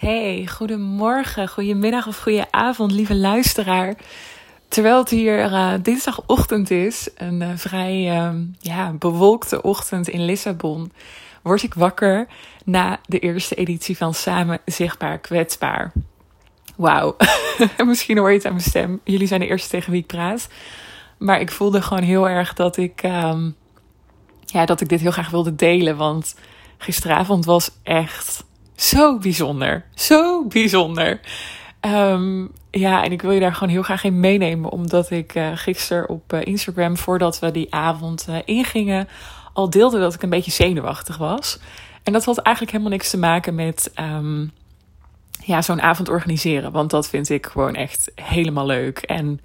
Hey, goedemorgen, goedemiddag of goedenavond, lieve luisteraar. Terwijl het hier uh, dinsdagochtend is, een uh, vrij uh, ja, bewolkte ochtend in Lissabon, word ik wakker na de eerste editie van Samen Zichtbaar Kwetsbaar. Wauw, misschien hoor je het aan mijn stem. Jullie zijn de eerste tegen wie ik praat. Maar ik voelde gewoon heel erg dat ik, um, ja, dat ik dit heel graag wilde delen. Want gisteravond was echt zo bijzonder. Zo bijzonder. Um, ja, en ik wil je daar gewoon heel graag in meenemen. Omdat ik uh, gisteren op uh, Instagram, voordat we die avond uh, ingingen, al deelde dat ik een beetje zenuwachtig was. En dat had eigenlijk helemaal niks te maken met um, ja, zo'n avond organiseren. Want dat vind ik gewoon echt helemaal leuk. En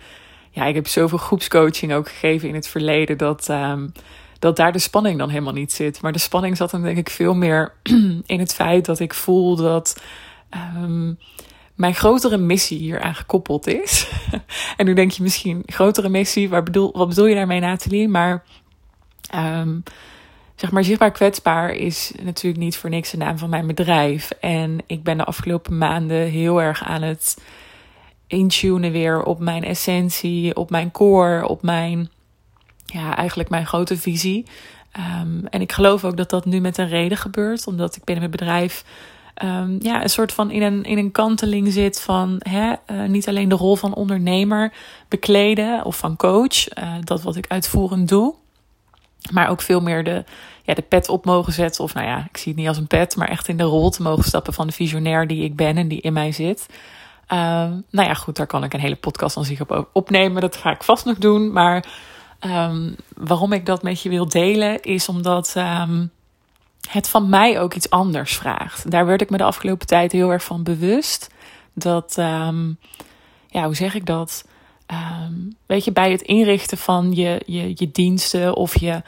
ja, ik heb zoveel groepscoaching ook gegeven in het verleden dat. Um, dat daar de spanning dan helemaal niet zit. Maar de spanning zat dan denk ik veel meer in het feit dat ik voel dat um, mijn grotere missie hier aan gekoppeld is. en nu denk je misschien, grotere missie, waar bedoel, wat bedoel je daarmee Nathalie? Maar um, zeg maar, zichtbaar kwetsbaar is natuurlijk niet voor niks de naam van mijn bedrijf. En ik ben de afgelopen maanden heel erg aan het intunen weer op mijn essentie, op mijn core, op mijn ja, eigenlijk mijn grote visie. Um, en ik geloof ook dat dat nu met een reden gebeurt, omdat ik binnen mijn bedrijf um, ja, een soort van in een, in een kanteling zit van hè, uh, niet alleen de rol van ondernemer bekleden of van coach, uh, dat wat ik uitvoerend doe, maar ook veel meer de, ja, de pet op mogen zetten. Of nou ja, ik zie het niet als een pet, maar echt in de rol te mogen stappen van de visionair die ik ben en die in mij zit. Um, nou ja, goed, daar kan ik een hele podcast aan zich op opnemen. Dat ga ik vast nog doen. Maar Um, waarom ik dat met je wil delen, is omdat um, het van mij ook iets anders vraagt. Daar werd ik me de afgelopen tijd heel erg van bewust. Dat, um, ja, hoe zeg ik dat? weet je, bij het inrichten van je, je, je diensten of je,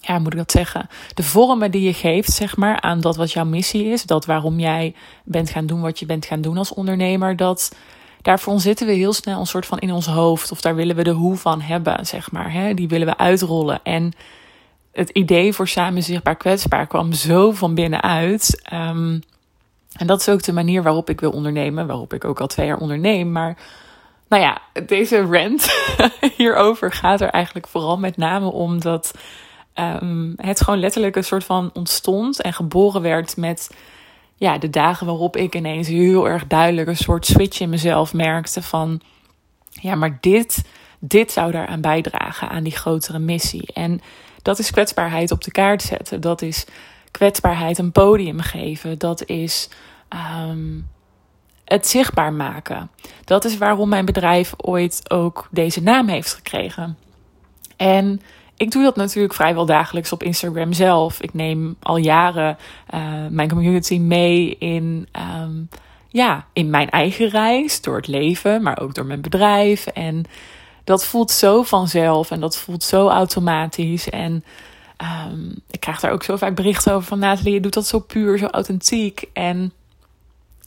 ja, moet ik dat zeggen? De vormen die je geeft, zeg maar, aan dat wat jouw missie is. Dat waarom jij bent gaan doen wat je bent gaan doen als ondernemer. Dat daarvoor zitten we heel snel een soort van in ons hoofd. Of daar willen we de hoe van hebben, zeg maar. Hè? Die willen we uitrollen. En het idee voor samen zichtbaar kwetsbaar kwam zo van binnenuit. Um, en dat is ook de manier waarop ik wil ondernemen. Waarop ik ook al twee jaar onderneem. Maar nou ja, deze rant hierover gaat er eigenlijk vooral met name om dat um, het gewoon letterlijk een soort van ontstond en geboren werd met ja, de dagen waarop ik ineens heel erg duidelijk een soort switch in mezelf merkte van, ja, maar dit, dit zou daaraan bijdragen, aan die grotere missie. En dat is kwetsbaarheid op de kaart zetten. Dat is kwetsbaarheid een podium geven. Dat is um, het zichtbaar maken. Dat is waarom mijn bedrijf ooit ook deze naam heeft gekregen. En ik doe dat natuurlijk vrijwel dagelijks op Instagram zelf. Ik neem al jaren uh, mijn community mee in, um, ja, in mijn eigen reis, door het leven, maar ook door mijn bedrijf. En dat voelt zo vanzelf en dat voelt zo automatisch. En um, ik krijg daar ook zo vaak berichten over van Nathalie, je doet dat zo puur, zo authentiek. En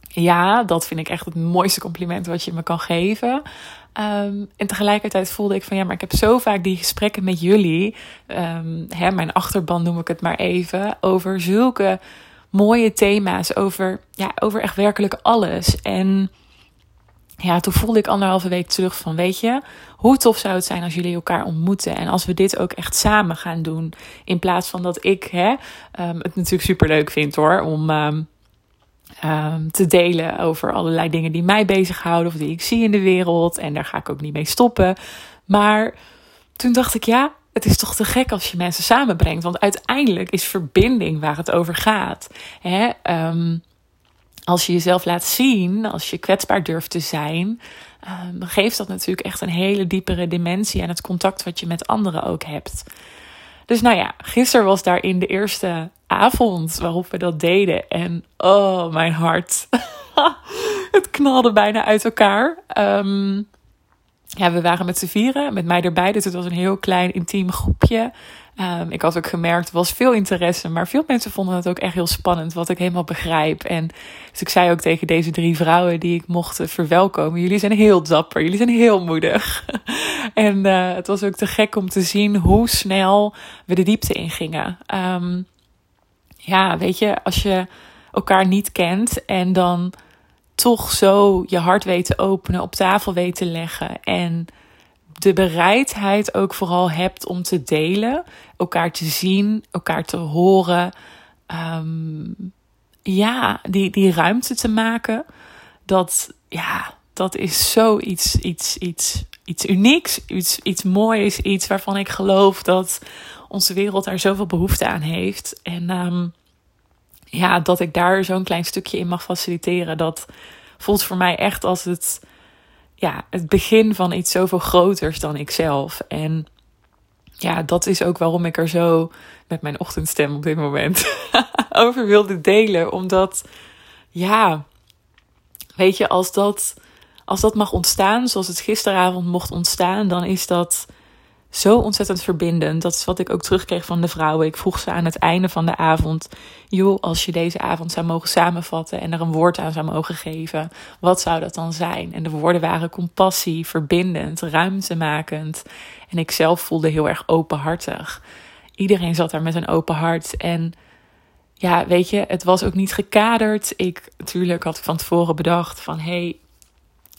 ja, dat vind ik echt het mooiste compliment wat je me kan geven. Um, en tegelijkertijd voelde ik van ja, maar ik heb zo vaak die gesprekken met jullie, um, hè, mijn achterban noem ik het maar even, over zulke mooie thema's, over, ja, over echt werkelijk alles. En ja, toen voelde ik anderhalve week terug van, weet je, hoe tof zou het zijn als jullie elkaar ontmoeten en als we dit ook echt samen gaan doen, in plaats van dat ik hè, um, het natuurlijk super leuk vind hoor, om te delen over allerlei dingen die mij bezighouden of die ik zie in de wereld. En daar ga ik ook niet mee stoppen. Maar toen dacht ik, ja, het is toch te gek als je mensen samenbrengt. Want uiteindelijk is verbinding waar het over gaat. Hè? Um, als je jezelf laat zien, als je kwetsbaar durft te zijn, um, geeft dat natuurlijk echt een hele diepere dimensie aan het contact wat je met anderen ook hebt. Dus nou ja, gisteren was daarin de eerste avond waarop we dat deden. En oh, mijn hart. het knalde bijna uit elkaar. Um, ja, we waren met z'n vieren, met mij erbij. Dus het was een heel klein, intiem groepje. Um, ik had ook gemerkt, er was veel interesse, maar veel mensen vonden het ook echt heel spannend, wat ik helemaal begrijp. En dus ik zei ook tegen deze drie vrouwen die ik mocht verwelkomen: jullie zijn heel dapper, jullie zijn heel moedig. en uh, het was ook te gek om te zien hoe snel we de diepte ingingen. Um, ja, weet je, als je elkaar niet kent en dan toch zo je hart weet te openen, op tafel weet te leggen en de bereidheid ook vooral hebt om te delen, elkaar te zien, elkaar te horen. Ehm, ja, die, die ruimte te maken. Dat, ja, dat is zoiets iets, iets, iets unieks, iets, iets moois, iets waarvan ik geloof dat onze wereld daar zoveel behoefte aan heeft. En ehm, ja, dat ik daar zo'n klein stukje in mag faciliteren, dat voelt voor mij echt als het ja, het begin van iets zoveel groters dan ikzelf. En ja, dat is ook waarom ik er zo met mijn ochtendstem op dit moment over wilde delen. Omdat, ja, weet je, als dat, als dat mag ontstaan, zoals het gisteravond mocht ontstaan, dan is dat zo ontzettend verbindend. Dat is wat ik ook terugkreeg van de vrouwen. Ik vroeg ze aan het einde van de avond: joh, als je deze avond zou mogen samenvatten en er een woord aan zou mogen geven, wat zou dat dan zijn? En de woorden waren compassie, verbindend, ruimtemakend. En ik zelf voelde heel erg openhartig. Iedereen zat daar met een open hart. En ja, weet je, het was ook niet gekaderd. Ik natuurlijk had van tevoren bedacht van hey,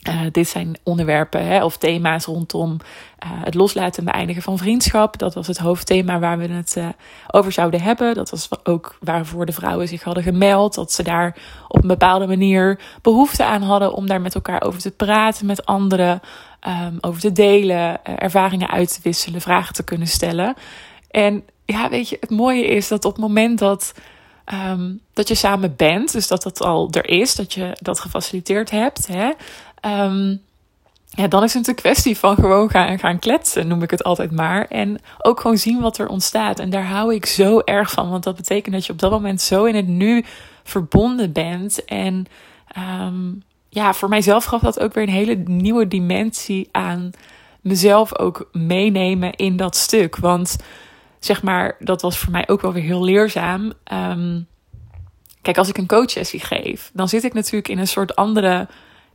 uh, dit zijn onderwerpen hè, of thema's rondom uh, het loslaten en beëindigen van vriendschap. Dat was het hoofdthema waar we het uh, over zouden hebben. Dat was ook waarvoor de vrouwen zich hadden gemeld. Dat ze daar op een bepaalde manier behoefte aan hadden om daar met elkaar over te praten, met anderen, um, over te delen, ervaringen uit te wisselen, vragen te kunnen stellen. En ja, weet je, het mooie is dat op het moment dat. Um, dat je samen bent, dus dat dat al er is, dat je dat gefaciliteerd hebt, hè, Um, ja, dan is het een kwestie van gewoon gaan, gaan kletsen, noem ik het altijd maar. En ook gewoon zien wat er ontstaat. En daar hou ik zo erg van, want dat betekent dat je op dat moment zo in het nu verbonden bent. En um, ja, voor mijzelf gaf dat ook weer een hele nieuwe dimensie aan mezelf ook meenemen in dat stuk. Want zeg maar, dat was voor mij ook wel weer heel leerzaam. Um, kijk, als ik een coachsessie geef, dan zit ik natuurlijk in een soort andere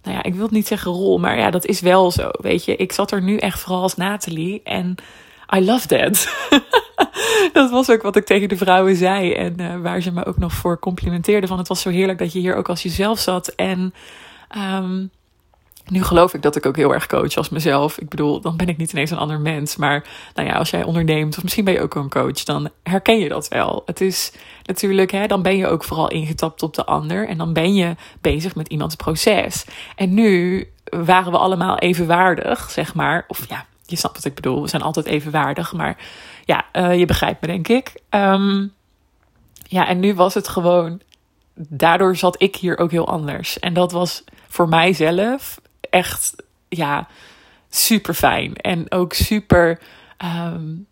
nou ja, ik wil niet zeggen rol, maar ja, dat is wel zo. Weet je, ik zat er nu echt vooral als Nathalie en I love that. dat was ook wat ik tegen de vrouwen zei en uh, waar ze me ook nog voor complimenteerden. Van het was zo heerlijk dat je hier ook als jezelf zat en um, nu geloof ik dat ik ook heel erg coach als mezelf. Ik bedoel, dan ben ik niet ineens een ander mens. Maar nou ja, als jij onderneemt, of misschien ben je ook een coach, dan herken je dat wel. Het is natuurlijk, hè, dan ben je ook vooral ingetapt op de ander. En dan ben je bezig met iemands proces. En nu waren we allemaal evenwaardig, zeg maar. Of ja, je snapt wat ik bedoel. We zijn altijd evenwaardig. Maar ja, uh, je begrijpt me, denk ik. Um, ja, en nu was het gewoon. Daardoor zat ik hier ook heel anders. En dat was voor mijzelf echt, ja, super fijn. En ook super um,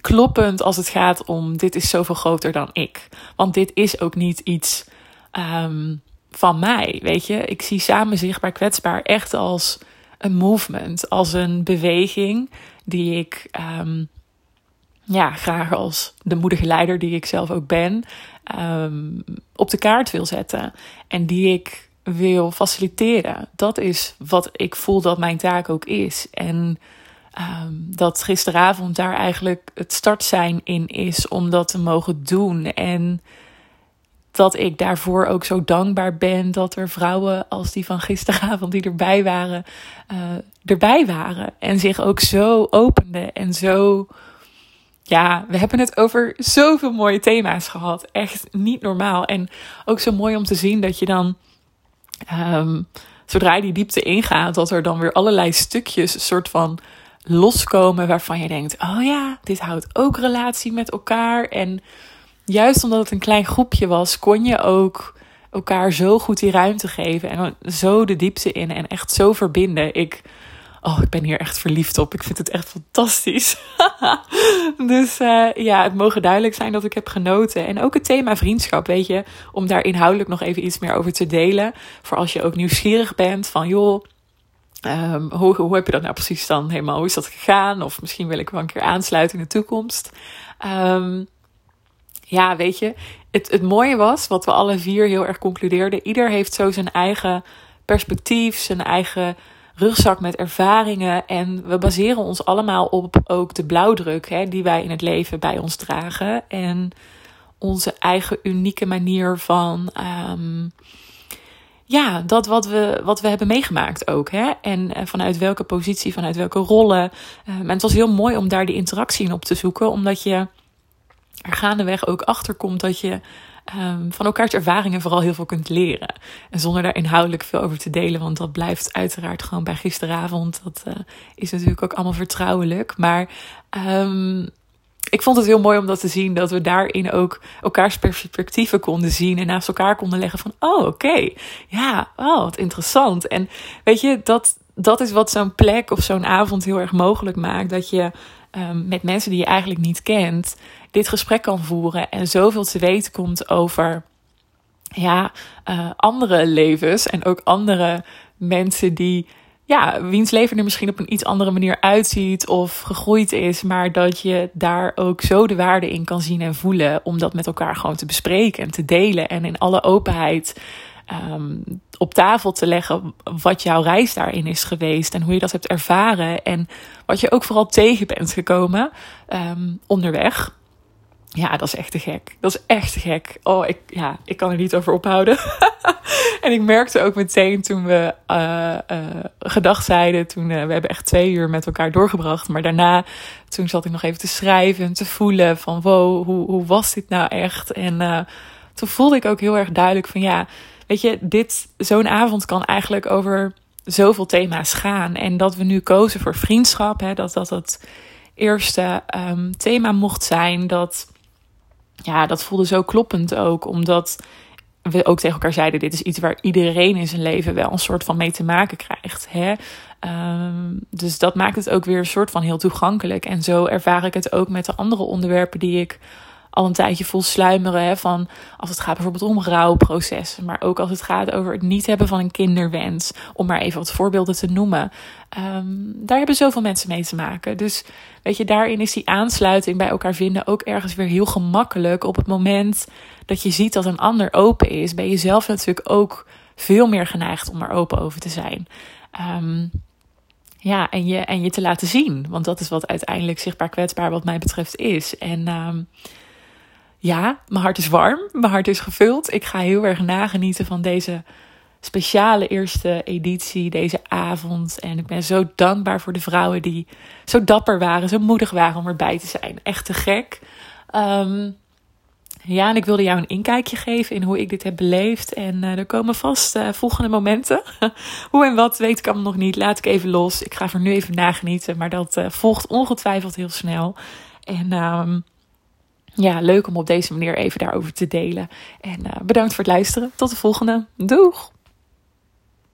kloppend als het gaat om dit is zoveel groter dan ik. Want dit is ook niet iets um, van mij, weet je. Ik zie samen zichtbaar kwetsbaar echt als een movement, als een beweging die ik um, ja, graag als de moedige leider die ik zelf ook ben, op de kaart wil zetten. En die ik wil faciliteren. Dat is wat ik voel dat mijn taak ook is. En um, dat gisteravond daar eigenlijk het startsein in is om dat te mogen doen. En dat ik daarvoor ook zo dankbaar ben dat er vrouwen als die van gisteravond die erbij waren, uh, erbij waren. En zich ook zo openden en zo. Ja, we hebben het over zoveel mooie thema's gehad. Echt niet normaal. En ook zo mooi om te zien dat je dan um, zodra je die diepte ingaat, dat er dan weer allerlei stukjes soort van loskomen waarvan je denkt: oh ja, dit houdt ook relatie met elkaar. En juist omdat het een klein groepje was, kon je ook elkaar zo goed die ruimte geven en zo de diepte in en echt zo verbinden. Ik Oh, ik ben hier echt verliefd op. Ik vind het echt fantastisch. dus uh, ja, het mogen duidelijk zijn dat ik heb genoten. En ook het thema vriendschap, weet je, om daar inhoudelijk nog even iets meer over te delen. Voor als je ook nieuwsgierig bent van, joh, um, hoe, hoe heb je dat nou precies dan helemaal? Hoe is dat gegaan? Of misschien wil ik wel een keer aansluiten in de toekomst. Um, ja, weet je, het, het mooie was, wat we alle vier heel erg concludeerden. Ieder heeft zo zijn eigen perspectief, zijn eigen rugzak met ervaringen. En we baseren ons allemaal op ook de blauwdruk hè, die wij in het leven bij ons dragen. En onze eigen unieke manier van. Ehm, ja, dat wat we, wat we hebben meegemaakt ook. Hè? En uh, vanuit welke positie, vanuit welke rollen. Uh, en het was heel mooi om daar die interactie in op te zoeken, omdat je er gaandeweg ook achter komt dat je um, van elkaars ervaringen vooral heel veel kunt leren. En zonder daar inhoudelijk veel over te delen, want dat blijft uiteraard gewoon bij gisteravond. Dat uh, is natuurlijk ook allemaal vertrouwelijk. Maar um, ik vond het heel mooi om dat te zien, dat we daarin ook elkaars perspectieven konden zien en naast elkaar konden leggen van, oh oké, ja, oh wat interessant. En weet je, dat, dat is wat zo'n plek of zo'n avond heel erg mogelijk maakt, dat je um, met mensen die je eigenlijk niet kent, dit gesprek kan voeren en zoveel te weten komt over ja, uh, andere levens en ook andere mensen die ja, wiens leven er misschien op een iets andere manier uitziet of gegroeid is, maar dat je daar ook zo de waarde in kan zien en voelen om dat met elkaar gewoon te bespreken en te delen en in alle openheid um, op tafel te leggen wat jouw reis daarin is geweest en hoe je dat hebt ervaren en wat je ook vooral tegen bent gekomen um, onderweg. Ja, dat is echt te gek. Dat is echt te gek. Oh, ik, ja, ik kan er niet over ophouden. en ik merkte ook meteen toen we uh, gedacht zeiden, toen uh, we hebben echt twee uur met elkaar doorgebracht. Maar daarna, toen zat ik nog even te schrijven en te voelen van wow, hoe, hoe was dit nou echt? En toen voelde ik ook heel erg duidelijk van ja, weet je, dit, zo'n avond kan eigenlijk over zoveel thema's gaan. En dat we nu kozen voor vriendschap, hè, dat dat het eerste um, thema mocht zijn, dat ja, dat voelde zo kloppend ook. Omdat we ook tegen elkaar zeiden: dit is iets waar iedereen in zijn leven wel een soort van mee te maken krijgt. Hè? Um, dus dat maakt het ook weer een soort van heel toegankelijk. En zo ervaar ik het ook met de andere onderwerpen die ik al een tijdje voel sluimeren. Hè, van als het gaat bijvoorbeeld om rouwprocessen. Maar ook als het gaat over het niet hebben van een kinderwens. Om maar even wat voorbeelden te noemen. Um, daar hebben zoveel mensen mee te maken. Dus weet je, daarin is die aansluiting bij elkaar vinden ook ergens weer heel gemakkelijk. Op het moment dat je ziet dat een ander open is, ben je zelf natuurlijk ook veel meer geneigd om er open over te zijn. Um, ja, en je, en je te laten zien. Want dat is wat uiteindelijk zichtbaar kwetsbaar wat mij betreft is. En um, ja, mijn hart is warm, mijn hart is gevuld. Ik ga heel erg nagenieten van deze speciale eerste editie, deze avond. En ik ben zo dankbaar voor de vrouwen die zo dapper waren, zo moedig waren om erbij te zijn. Echt te gek. Um, ja, en ik wilde jou een inkijkje geven in hoe ik dit heb beleefd. En uh, er komen vast uh, volgende momenten. hoe en wat weet ik allemaal nog niet. Laat ik even los. Ik ga er nu even nagenieten. Maar dat uh, volgt ongetwijfeld heel snel. En um, ja, leuk om op deze manier even daarover te delen. En uh, bedankt voor het luisteren. Tot de volgende. Doeg!